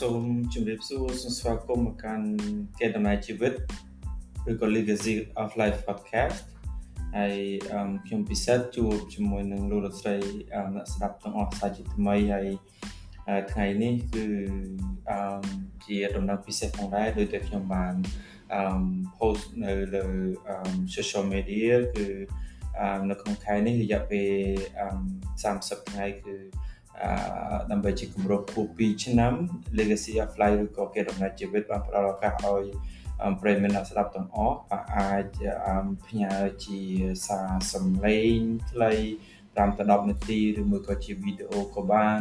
សូមជម្រាបសួរសូមស្វាគមន៍មកកាន់គេដំណើរជីវិតឬក៏ Legacy of Life podcast ហើយខ្ញុំពិសេសជួបជាមួយនឹងលោកលោកស្រីអ្នកស្ដាប់ទាំងអស់សាជាថ្មីហើយថ្ងៃនេះគឺជាដំណើរពិសេសផងដែរដោយតែខ្ញុំបាន post នៅលើ social media គឺនៅក្នុងខែនេះរយៈពេល30ថ្ងៃគឺ ដើម្បីជាគម្រប់ខួប2ឆ្នាំ Legacy of Life ឬក៏គេដំណើរជីវិតបានផ្ដល់ឱកាសឲ្យប្រិយមិត្តអ្នកស្ដាប់ទាំងអស់អាចផ្ញើជាសារសំឡេងខ្លី5ទៅ10នាទីឬមួយក៏ជាវីដេអូក៏បាន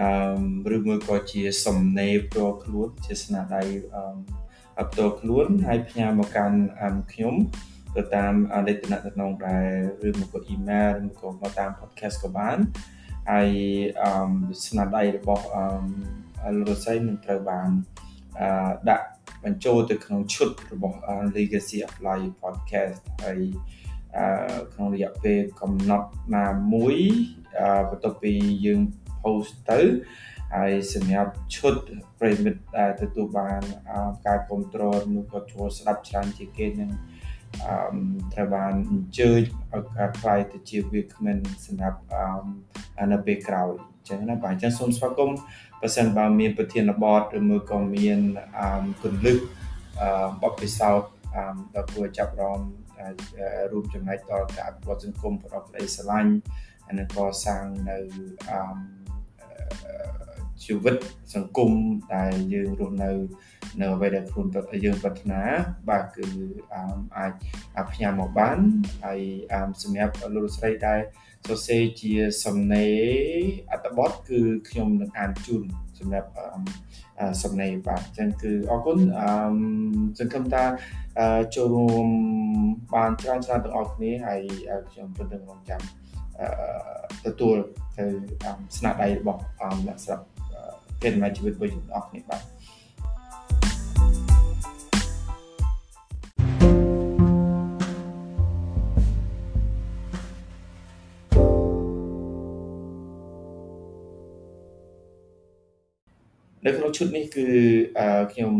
អឺឬមួយក៏ជាសំណេរផ្ទាល់ខ្លួនជាស្នាដៃអឺផ្ទាល់ខ្លួនហើយផ្ញើមកកាន់ខ្ញុំទៅតាមលេខទំនាក់ទំនងដែរឬមកក៏អ៊ីមែលឬមកក៏មកតាម podcast ក៏បាន ហើយអឺស្នាដៃរបស់អឺលោកស័យនឹងត្រូវបានអឺដាក់បញ្ចូលទៅក្នុងឈុតរបស់ Legacy of Life podcast ហើយអឺក្នុងរយៈពេលកំណត់ណាមួយអឺបន្ទាប់ពីយើង post ទៅហើយសម្រាប់ឈុតប្រិមិត្តដែលទទួលបានការគ្រប់គ្រងនោះក៏ចូលស្ដាប់ច្រើនជាងគេនឹងអឺ ត្រូវបានអញ្ជើញឲ្យខ្លាយទៅជាវាគ្មិនសម្រាប់អឺនៅពេលក្រោយអញ្ចឹងណាបាទអញ្ចឹងសូមស្វាគមន៍បើសិនបើមានប្រធានបទឬមួយក៏មានអឺគន្លឹះអឺបទពិសោធន៍អឺដល់គួរចាប់រំរួមចំណែកដល់ការអភិវឌ្ឍសង្គមប្រកបដោយស្រឡាញ់និងកសាងនៅអឺ ជីវិតសង្គមដែលយើងរស់នៅនៅអ្វីដែលខ្លួនយើងប្រាថ្នាបាទគឺអាចផ្ញើមកបានហើយសម្រាប់លោកស្រីដែលសរសេរជាសំណេរអត្ថបទគឺខ្ញុំនឹងអានជូនសម្រាប់សំណេរបាទអញ្ចឹងគឺអរគុណអឺសង្ឃឹមថាចូលរួមបានច្រើនច្រើនទាំងអស់គ្នាហើយខ្ញុំពិតនឹងរងចាំទទួលទៅស្នាដៃរបស់អ្នកស្រា ប់កេរដំណែលជីវិតរបស់យើងទាំងអស់គ្នាបាទនៅក្នុងឈុតនេះគឺខ្ញុំ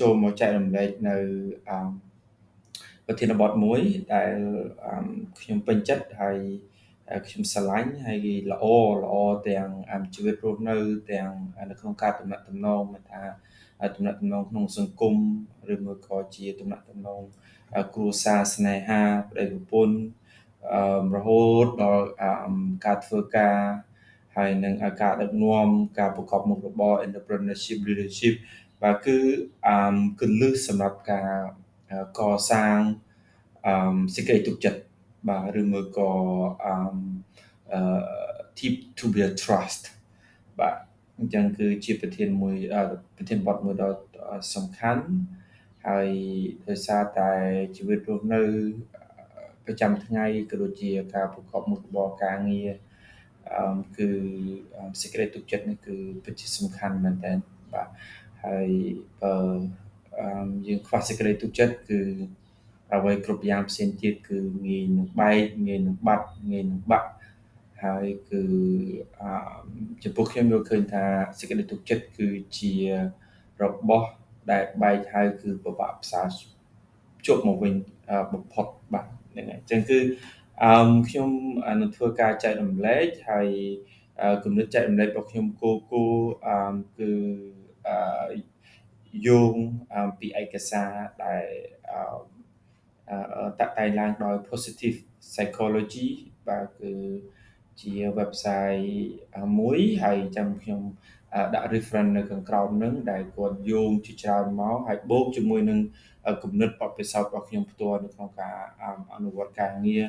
ចូលមកចែករំលែកនៅប្រធានបទមួយដែលខ្ញុំពេញចិត្តហើយ ខ្ញុំស្រឡាញ់ហើយល្អល្អទាំងជីវិតរស់នៅ ទាំងនៅក្នុងការតំណាក់តំណងមិនថាតំណាក់តំណងក្នុងសង្គមឬមួយក៏ជាតំណាក់តំណងគ្រួសារស្នេហាប្តីប្រពន្ធរហូតដល់ការធ្វើការហើយនឹងការដឹកនាំការប្រកបមុខរបរ entrepreneurship leadership បាទគឺអឺគន្លឹះសម្រាប់ការកសាងអឺសេចក្តីទុកចិត្ត បាទឬមួយក៏អឺ tip to be a trust បាទអញ្ចឹងគឺជាប្រធានមួយប្រធានបទមួយដ៏សំខាន់ហើយដោយសារតែជីវិតរស់នៅប្រចាំថ្ងៃក៏ដូចជាការប្រកបមុខរបរការងារអឺគឺសេចក្តីទុកចិត្តនេះគឺពិតជាសំខាន់មែនតើបាទហើយបើយើងខ្វះសេចក្តីទុកចិត្តគឺ អ្វីគ្រប់យ៉ាងផ្សេងទៀតគឺងាយនឹងបែកងាយនឹងបាត់ងាយនឹងបាក់ហើយគឺអចំពោះខ្ញុំយល់ឃើញថាសេចក្តីទុកចិត្តគឺជារបស់ដែលបែកហើយគឺពិបាកផ្សារជប់មកវិញបំផុតបាទហ្នឹងហើយអញ្ចឹងគឺអឺខ្ញុំនឹងធ្វើការចែករំលែកហើយគំនិតចែករំលែករបស់ខ្ញុំគោគោអឺគឺអឺយោងពីឯកសារដែលអឺ តាក់តែងឡើងដោយ positive psychology បាទគឺជា website មួយហើយចាំខ្ញុំដាក់ reference នៅខាងក្រោមនឹងដែលគាត់យោងជាច្រើនមកហើយបូកជាមួយនឹងគំនិតបទពិសោធន៍របស់ខ្ញុំផ្ទាល់នៅក្នុងការអនុវត្តការងារ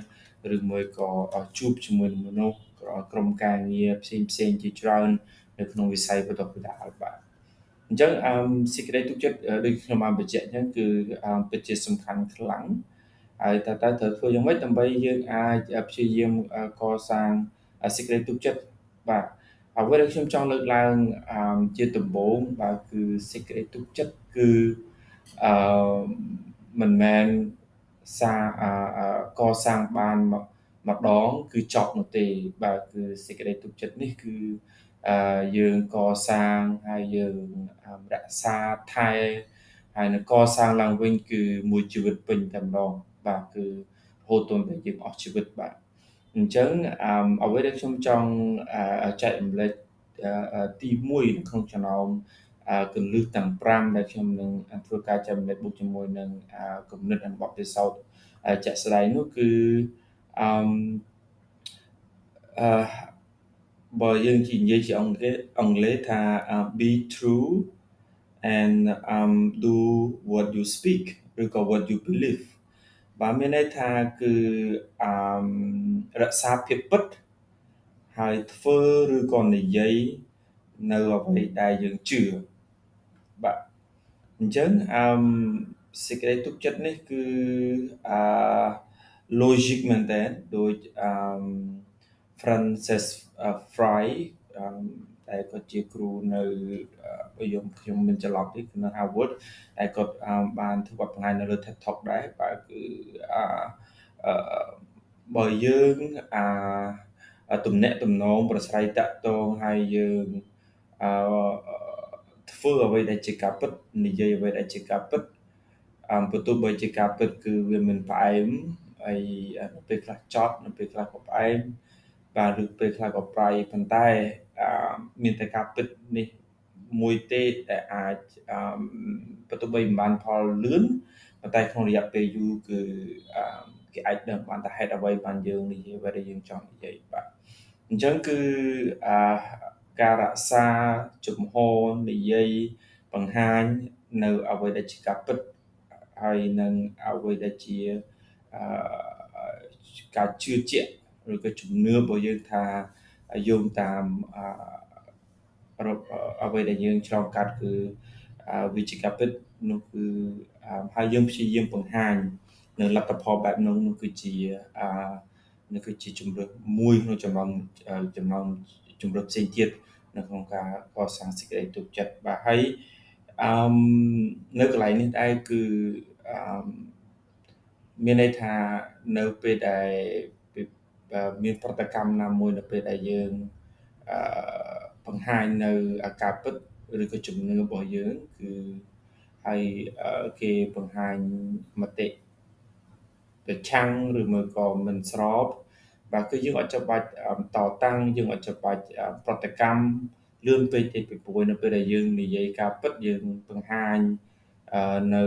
ឬមួយក៏ជួបជាមួយនឹងមនុស្សក្រុមការងារផ្សេងផ្សេងជាច្រើននៅក្នុងវិស័យបន្តពដាលបាទ អញ្ចឹងអឺសេចក្តីទុកចិត្តដូចខ្ញុំបានបញ្ជាក់អញ្ចឹងគឺពិតជាសំខាន់ខ្លាំងហើយតើតើត្រូវធ្វើយ៉ាងម៉េចដើម្បីយើងអាចព្យាយាមកសាងសេចក្តីទុកចិត្តបាទអ្វីដែលខ្ញុំចង់លើកឡើងជាដំបូងបាទគឺសេចក្តីទុកចិត្តគឺអឺមិនមែនសាកសាងបានម្ដងគឺចប់នោះទេបាទគឺសេចក្តីទុកចិត្តនេះគឺអឺ យើងកសាងហើយយើងរក្សាថែហើយនឹងកសាងឡើងវិញគឺមួយជីវិតពេញតែម្ដងបាទគឺរហូតទាល់តែយើងអស់ជីវិតបាទអញ្ចឹងអ្វីដែលខ្ញុំចង់ចែករំលែកទី1ក្នុងចំណោមកលឹះទាំង5ដែលខ្ញុំនឹងធ្វើការចែករំលែកបុកជាមួយនឹងគំនិតនិងបទពិសោធន៍ជាក់ស្ដែងនោះគឺអឺអឺ បើយើងនិយាយជាអង់គ្លេសអង់គ្លេសថា be true and um do what you speak ឬក៏ what you believe បាទមានន័យថាគឺអឺរក្សាភាពពិតហើយធ្វើឬក៏និយាយនៅអ្វីដែលយើងជឿបាទអញ្ចឹងអឺសេចក្តីទុកចិត្តនេះគឺអឺ logic មែនតើដូចអឺ Francis Fry តែគាត់ជាគ្រូនៅបើខ្ញុំខ្ញុំមិនច្រឡំទេគឺនៅ Harvard តែគាត់បានធ្វើបទបង្ហាញនៅលើ TED Talk ដែរបើគឺអឺបើយើងអាទំនាក់ទំនងប្រស្រ័យតាក់ទងហើយយើងអឺធ្វើអ្វីដែលជាការពិតនិយាយអ្វីដែលជាការពិតអមបន្ទោះបើជាការពិតគឺវាមិនផ្អែមហើយនៅពេលខ្លះចត់នៅពេលខ្លះក៏ផ្អែម បាទឬពេលខ្លះក៏ប្រៃប៉ុន្តែមានតែការពិតនេះមួយទេដែលអាចបន្ទោះបីមិនបានផលលឿនប៉ុន្តែក្នុងរយៈពេលយូរគឺគេអាចដឹងបានថាហេតុអ្វីបានយើងនិយាយអ្វីដែលយើងចង់និយាយបាទអញ្ចឹងគឺអាការរក្សាជំហរនិយាយបង្ហាញនៅអ្វីដែលជាការពិតហើយនឹងអ្វីដែលជាអឺការជឿជាក់ ឬក៏ជំនឿរបស់យើងថាយោងតាមអឺអ្វីដែលយើងឆ្លងកាត់គឺវិជ្ជាការពិតនោះគឺហើយយើងព្យាយាមបង្ហាញនៅលទ្ធផលបែបនោះនោះគឺជាអឺនេះគឺជាជំរឿមួយក្នុងចំណោមចំណោមជំរឿផ្សេងទៀតនៅក្នុងការកសាងសេចក្តីទុកចិត្តបាទហើយអឺនៅកន្លែងនេះដែរគឺអឺមានន័យថានៅពេលដែល មានប្រតិកម្មណាមួយនៅពេលដែលយើងអឺបង្ហាញនៅអាការពិតឬក៏ជំនឿរបស់យើងគឺហើយគេបង្ហាញមតិប្រឆាំងឬមួយក៏មិនស្របបាទគឺយើងអត់ចាំបាច់តតាំងយើងអត់ចាំបាច់ប្រតិកម្មលឿនពេកទេពីព្រោះនៅពេលដែលយើងនិយាយការពិតយើងបង្ហាញនៅ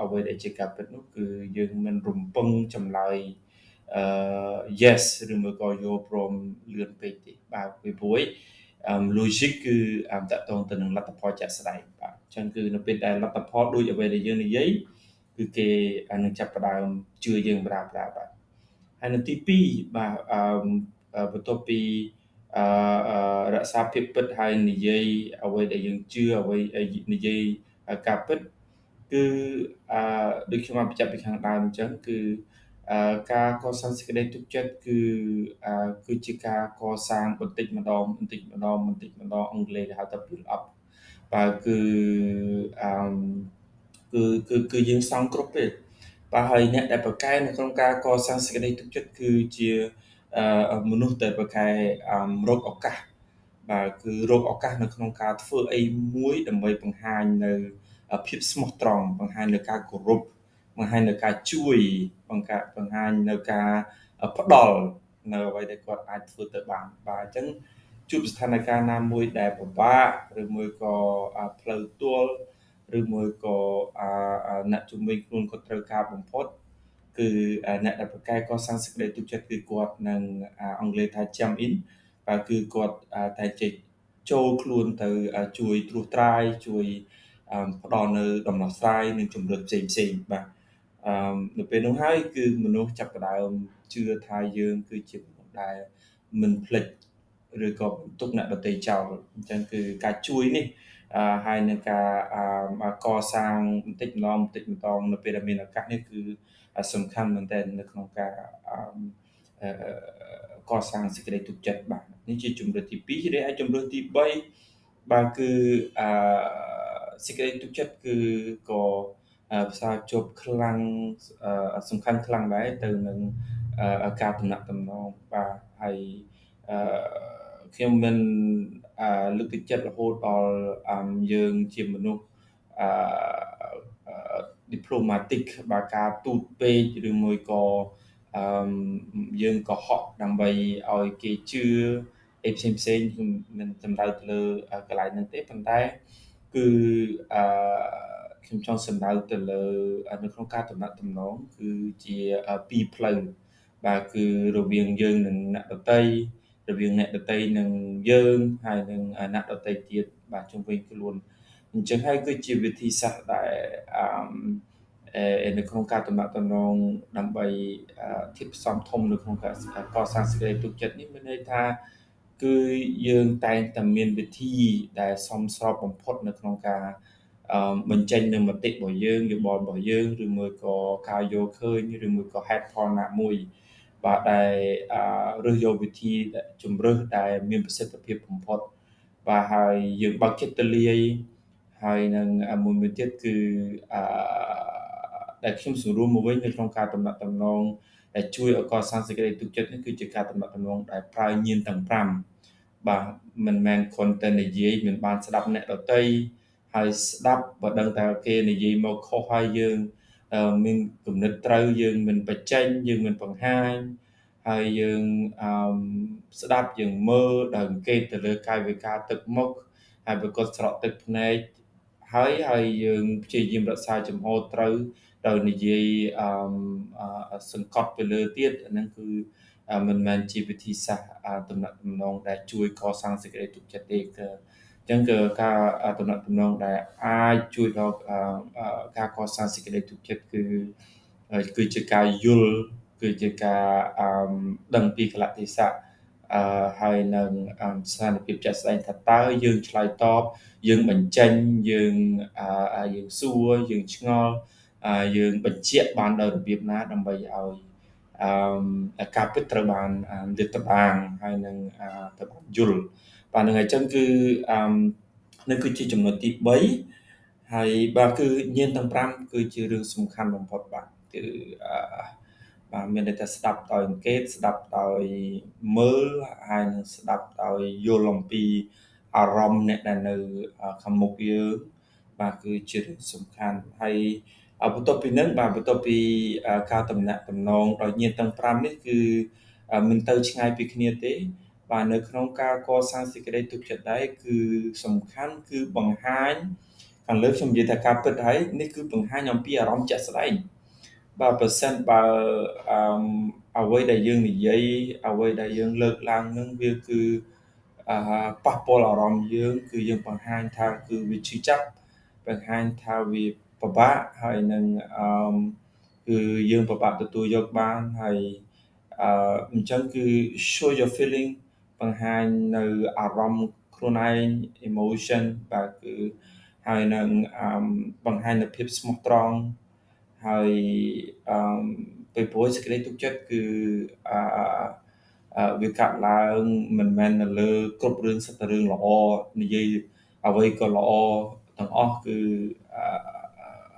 អ្វីដែលជាការពិតនោះគឺយើងមិនរំពឹងចម្លើយ អឺ yes ឬមួយក៏យកព្រមលឿនពេកទេបាទពីព្រោះ logic គឺតកតងទៅនឹងលទ្ធផលជាក់ស្ដែងបាទអញ្ចឹងគឺនៅពេលដែលលទ្ធផលដូចអ្វីដែលយើងនិយាយគឺគេនឹងចាប់ផ្ដើមជឿយើងបដាបដាបាទហើយនៅទី2បាទអឺបន្ទាប់ពីអឺរក្សាភាពពិតហើយនិយាយអ្វីដែលយើងជឿអ្វីនិយាយការពិតគឺអឺដូចខ្ញុំបានបញ្ជាក់ពីខាងដើមអញ្ចឹងគឺ ការកសាងសេចក្តីទុកចិត្តគឺគឺជាការកសាងបន្តិចម្ដងបន្តិចម្ដងបន្តិចម្ដងអង់គ្លេសហៅថា build up បាទគឺអឺគឺគឺគឺយើងសង់គ្រប់ពេលបាទហើយអ្នកដែលប្រកែនៅក្នុងការកសាងសេចក្តីទុកចិត្តគឺជាមនុស្សដែលប្រកែរកឱកាសបាទគឺរកឱកាសនៅក្នុងការធ្វើអីមួយដើម្បីបង្ហាញនៅភាពស្មោះត្រង់បង្ហាញនៅការគោរព បង្ហាញនៅការជួយបង្កើតបង្ហាញនៅការផ្ដល់នៅអ្វីដែលគាត់អាចធ្វើទៅបានបាទអញ្ចឹងជួបស្ថានភាពណាមួយដែលពិបាកឬមួយក៏ផ្លូវទួលឬមួយក៏អ្នកជំនាញខ្លួនគាត់ត្រូវការបំផុតគឺអ្នកដែលប្រកែកសាងសេចក្តីទុកចិត្តគឺគាត់នឹងអង់គ្លេសថា jump in បាទគឺគាត់តែចេះចូលខ្លួនទៅជួយត្រួសត្រាយជួយផ្ដល់នៅដំណោះស្រាយនិងជំរឿនផ្សេងផ្សេងបាទ អឺនៅពេលនោះហើយគឺមនុស្សចាប់ផ្ដើមជឿថាយើងគឺជាមនុស្សដែលមិនភ្លេចឬក៏បន្ទុកអ្នកដទៃចោលអញ្ចឹងគឺការជួយនេះអឺហើយនឹងការកសាងបន្តិចម្ដងបន្តិចម្ដងនៅពេលដែលមានឱកាសនេះគឺសំខាន់មែនទែននៅក្នុងការអឺកសាងសេចក្តីទុកចិត្តបាទនេះជាជំរឿនទី2រីឯជំរឿនទី3បាទគឺអឺសេចក្តីទុកចិត្តគឺក៏ ផ្សារជប់ខ្លាំងសំខាន់ខ្លាំងដែរទៅនឹងការតំណាក់តំណងបាទហើយខ្ញុំមិនលើកទឹកចិត្តរហូតដល់យើងជាមនុស្សអឺ diplomatic បើការទូតពេកឬមួយក៏អឺយើងកុហកដើម្បីឲ្យគេជឿអីផ្សេងផ្សេងខ្ញុំមិនសំដៅទៅលើកន្លែងហ្នឹងទេប៉ុន្តែគឺអឺ ខ្ញុំចង់សំដៅទៅលើនៅក្នុងការតំណាក់តំណងគឺជាពីរផ្លូវបាទគឺរវាងយើងនិងអ្នកដតីរវាងអ្នកដតីនិងយើងហើយនិងអ្នកដតីទៀតបាទជុំវិញខ្លួនអញ្ចឹងហើយគឺជាវិធីសាស្ត្រដែលអឺនៅក្នុងការតំណាក់តំណងដើម្បីធៀបផ្សំធំនៅក្នុងការកសាងសេចក្តីទុកចិត្តនេះមានន័យថាគឺយើងតែងតែមានវិធីដែលសមស្របបំផុតនៅក្នុងការ បញ្ចេញនៅមតិរបស់យើងយោបល់របស់យើងឬមួយក៏ការយល់ឃើញឬមួយក៏ហេតុផលណាមួយបាទដែលរើសយកវិធីជំរើសដែលមានប្រសិទ្ធភាពបំផុតបាទហើយយើងបើកចិត្តទៅលាយហើយនឹងមួយមួយទៀតគឺអឺដែលខ្ញុំសរួមមកវិញនៅក្នុងការតំណាក់តំណងដែលជួយឲ្យកសាងសេចក្តីទុកចិត្តនេះគឺជាការតំណាក់តំណងដែលប្រើញៀនទាំង5បាទមិនមែនគ្រាន់តែនិយាយមិនបានស្ដាប់អ្នកដទៃ ហើយស្ដាប់បើដឹងតែគេនិយាយមកខុសហើយយើងមានគំនិតត្រូវយើងមិនបញ្ចេញយើងមិនបង្ហាញហើយយើងអឺស្ដាប់យើងមើលដល់អង្កេតទៅលើកាយវិការទឹកមុខហើយប្រកបស្រក់ទឹកភ្នែកហើយហើយយើងព្យាយាមរក្សាចំហត្រូវដោយនិយាយអឺសង្កត់ទៅលើទៀតអាហ្នឹងគឺមិនមែនជាវិធីសាស្ត្រតំណតំណងដែលជួយកសាងសេចក្តីទុកចិត្តទេគឺអញ្ចឹងគឺការតំណតំណងដែលអាចជួយដល់ការកសាងសេចក្តីទុកចិត្តគឺគឺជាការយល់គឺជាការដឹងពីកលៈទេសៈអឺហើយនឹងស្ថានភាពចាក់ស្ដែងថាតើយើងឆ្លើយតបយើងបញ្ចេញយើងយើងសួរយើងឆ្ងល់យើងបញ្ជាក់បានដល់របៀបណាដើម្បីឲ្យអឺការពិតត្រូវបានលាតត្រដាងហើយនឹងត្រូវបានយល់ បាទនឹងអញ្ចឹងគឺអឺនឹងគឺជាចំណុចទី3ហើយបាទគឺញៀនទាំង5គឺជារឿងសំខាន់បំផុតបាទគឺអឺបាទមានតែស្ដាប់ដោយអង្កេតស្ដាប់ដោយមើលហើយនឹងស្ដាប់ដោយយល់អំពីអារម្មណ៍អ្នកដែលនៅខាងមុខយើងបាទគឺជារឿងសំខាន់ហើយបន្ទាប់ពីនឹងបាទបន្ទាប់ពីការតំណាក់តំណងដោយញាតិទាំង5នេះគឺមិនទៅឆ្ងាយពីគ្នាទេ បាទនៅក្នុងការកសាងសេចក្តីទុកចិត្តដែរគឺសំខាន់គឺបង្ហាញខាងលើខ្ញុំនិយាយថាការពិតហើយនេះគឺបង្ហាញអំពីអារម្មណ៍ជាក់ស្ដែងបើប្រសិនបើអឺអ្វីដែលយើងនិយាយអ្វីដែលយើងលើកឡើងនឹងវាគឺអឺប៉ះពាល់អារម្មណ៍យើង គឺយើងបង្ហាញថាគឺវាឈឺចាប់បង្ហាញថាវាពិបាកហើយនឹងអឺគឺយើងពិបាកទទួលយកបានហើយអឺអញ្ចឹងគឺ show your feeling បង្ហាញនៅអារម្មណ៍ខ្លួនឯង emotion បាទគឺហើយនឹងបង្ហាញនូវភាពស្មោះត្រង់ហើយអឺពេលព្រោះសេចក្តីទុកចិត្តគឺអឺវាកាត់ឡើងមិនមែននៅលើគ្រប់រឿងសិតតែរឿងល្អនិយាយអ្វីក៏ល្អទាំងអស់គឺ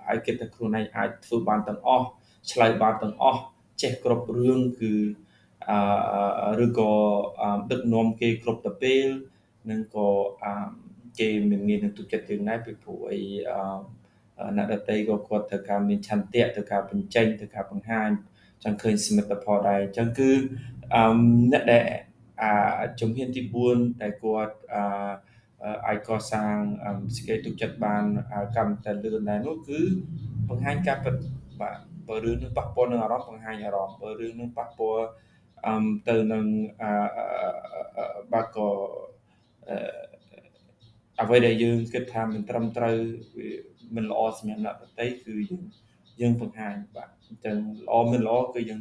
ហើយគិតថាខ្លួនឯងអាចធ្វើបានទាំងអស់ឆ្លើយបានទាំងអស់ចេះគ្រប់រឿងគឺអឺ ឬក៏ដឹកនាំគេគ្រប់ទៅពេលនិងក៏គេមិនមាននឹងទុកចិត្តយើងដែរពីព្រោះអីអ្នកដតីក៏គាត់ត្រូវការមានឆន្ទៈត្រូវការបញ្ចេញត្រូវការបង្ហាញចង់ឃើញសមិទ្ធផលដែរអញ្ចឹងគឺអ្នកដែលអាជំហានទី4ដែលគាត់អឺអាចកសាងសេចក្តីទុកចិត្តបានកម្មតែលឿនដែរនោះគឺបង្ហាញការពិតបាទបើរឿងនឹងប៉ះពាល់នឹងអារម្មណ៍បង្ហាញអារម្មណ៍បើរឿងនឹងប៉ះពាល់អឺ ទៅនឹងអឺបាក់ក៏អ្វីដែលយើងគិតថាមិនត្រឹមត្រូវវាមិនល្អសម្រាប់អ្នកដទៃគឺយើងយើងបង្ហាញបាទអញ្ចឹងល្អមិនល្អគឺយើង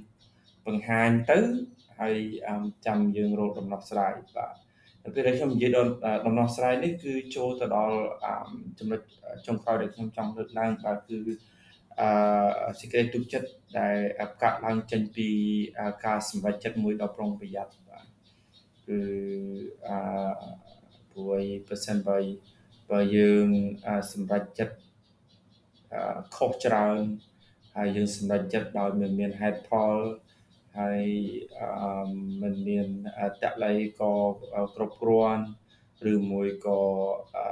បង្ហាញទៅហើយចាំយើងរកដំណោះស្រាយបាទនៅពេលដែលខ្ញុំនិយាយដល់ដំណោះស្រាយនេះគឺចូលទៅដល់ចំណុចចុងក្រោយដែលខ្ញុំចង់លើកឡើងបាទគឺ អឺសេចក្តីទុកចិត្តដែលកាត់ឡើងចេញពីការសម្រេចចិត្តមួយដ៏ប្រុងប្រយ័ត្នបាទគឺអឺព្រោះប្រសិនបើបើយើងសម្រេចចិត្តខុសច្រើនហើយយើងសម្រេចចិត្តដោយមិនមានហេតុផលហហើយអឺមិនមានតល័យក៏គ្រប់គ្រាន់ឬមួយក៏អឺ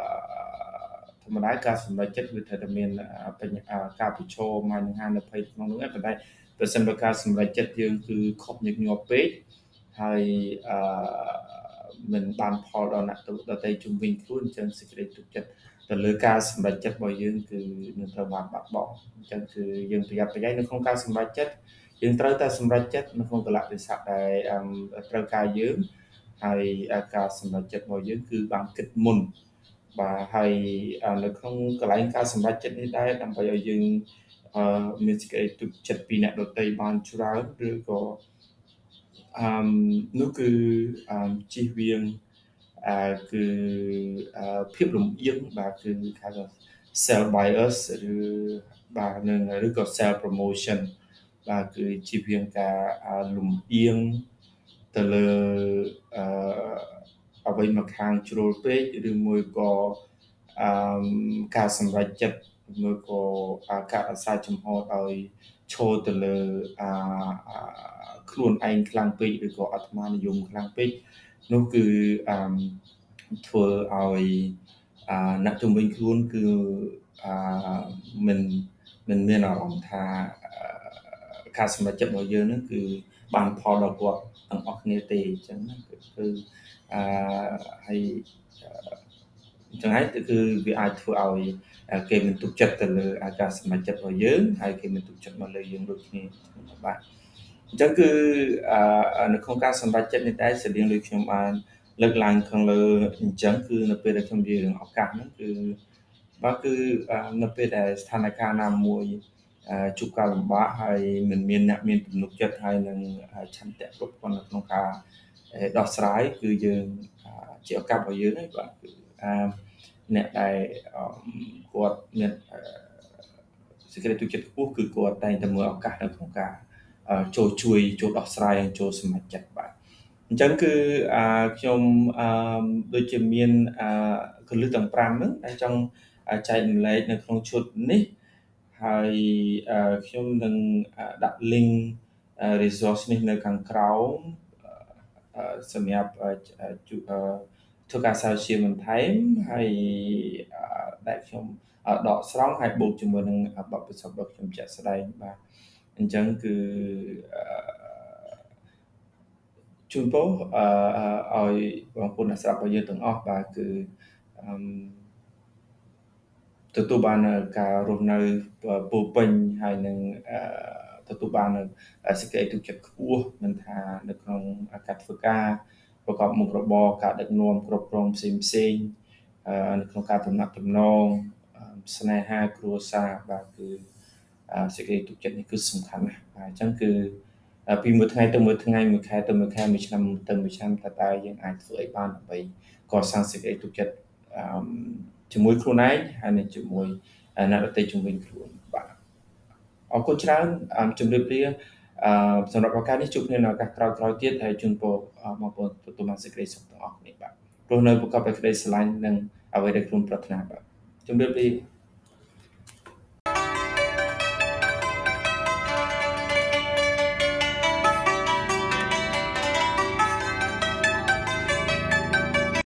ធម្មតាការសម្រេចចិត្តវាត្រូវតែមានការប្រឈមហើយនឹងហានិភ័យក្នុងនោះប៉ុន្តែប្រសិនបើការសម្រេចចិត្តយើងគឺខុសញឹកញាប់ពេកហើយអឺមិនបានផលដល់អ្នកដទៃជំវិញខ្លួនអញ្ចឹងសេចក្តីទុកចិត្តទៅលើការសម្រេចចិត្តរបស់យើងគឺនឹងត្រូវបានបាត់បង់អញ្ចឹងគឺយើងប្រយ័ត្នប្រយែងនៅក្នុងការសម្រេចចិត្តយើងត្រូវតែសម្រេចចិត្តនៅក្នុងកលៈទេសៈដែលត្រូវការយើងហើយការសម្រេចចិត្តរបស់យើងគឺបានគិតមុន បាទហើយនៅក្នុងកន្លែងការសម្រេចចិត្តនេះដែរដើម្បីឲ្យយើងមានសេចក្តីទុកចិត្តពីអ្នកដទៃបានច្រើនឬក៏អឺនោះគឺអឺជិះវៀងអឺគឺភាពលំអៀងបាទគឺគេហៅថា sell bias ឬបាទនឹងឬក៏ sell promotion បាទគឺជិះវៀងការលំអៀងទៅលើអឺ អ្វីមកខាងជ្រុលពេកឬមួយក៏អឺការសម្រេចចិត្តមួយក៏ការអាសាចំហដោយឈរទៅលើអាខ្លួនឯងខ្លាំងពេកឬក៏អាត្មានិយមខ្លាំងពេកនោះគឺអឺធ្វើឲ្យអាអ្នកជំនាញខ្លួនគឺអាមិនមិនមានអារម្មណ៍ថា ការសម្រេចចិត្តរបស់យើងនឹងគឺបានផលដល់គាត់ទាំងអស់គ្នាទេអញ្ចឹងណាគឺអឺហើយអញ្ចឹងហើយគឺវាអាចធ្វើឲ្យគេមិនទុកចិត្តទៅលើការសម្រេចចិត្តរបស់យើងហើយគេមិនទុកចិត្តមកលើយើងដូចគ្នាបាទអញ្ចឹងគឺនៅក្នុងការសម្រេចចិត្តនេះដែរស្តៀងដូចខ្ញុំបានលើកឡើងខាងលើអញ្ចឹងគឺនៅពេលដែលខ្ញុំនិយាយរឿងឱកាសហ្នឹងគឺបាទគឺនៅពេលដែលស្ថានភាពណាមួយ ជួបការលំបាកហើយមិនមានអ្នកមានទំនុកចិត្តហើយនឹងឆន្ទៈគ្រប់គ្រាន់នៅក្នុងការដោះស្រាយគឺយើងជាឱកាសរបស់យើងហើយបាទគឺអ្នកដែលគាត់មានសេចក្តីទុកចិត្តខ្ពស់គឺគាត់តែងតែមើលឱកាសនៅក្នុងការចូលជួយចូលដោះស្រាយចូលសម្រេចចិត្តបាទអញ្ចឹងគឺខ្ញុំដូចជាមានកលឹះទាំង5ហ្នឹងដែលចង់ចែករំលែកនៅក្នុងឈុតនេះ ហើយខ្ញុំនឹងដាក់ link resource នេះនៅខាងក្រោមសម្រាប់ធ្វើការសាជាបន្ថែមហើយដែលខ្ញុំដកស្រង់ហើយបូកជាមួយនឹងបទពិសោធន៍របស់ខ្ញុំជាក់ស្ដែងបាទអញ្ចឹងគឺជូនពរអឺឲ្យបងប្អូនអ្នកស្ដាប់របស់យើងទាំងអស់បាទគឺអឺ ទទួលបានការរស់នៅពោពេញហើយនឹងទទួលបានសេចក្តីទុកចិត្តខ្ពស់មិនថានៅក្នុងការធ្វើការប្រកបមុខរបរការដឹកនាំគ្រប់គ្រងផ្សេងផ្សេងនៅក្នុងការតំណាក់តំណងស្នេហាគ្រួសារបាទគឺសេចក្តីទុកចិត្តនេះគឺសំខាន់ណាស់បាទអញ្ចឹងគឺពីមួយថ្ងៃទៅមួយថ្ងៃមួយខែទៅមួយខែមួយឆ្នាំទៅមួយឆ្នាំតើតើយើងអាចធ្វើអីបានដើម្បីកសាងសេចក្តីទុកចិត្ត ជាមួយខ្លួនឯងហើយនឹងជាមួយអ្នកដទៃជំនាញខ្លួនបាទអរគុណច្រើនជម្រាបលាអឺសម្រាប់ឱកាសនេះជួបគ្នានៅឱកាសក្រោយៗទៀតហើយជូនពរបងប្អូនទទួលបានសេចក្តីសុខទាំងអស់គ្នាបាទព្រោះនៅប្រកបដោយក្តីស្រឡាញ់និងអ្វីដែលខ្លួនប្រាថ្នាបាទជម្រាបលា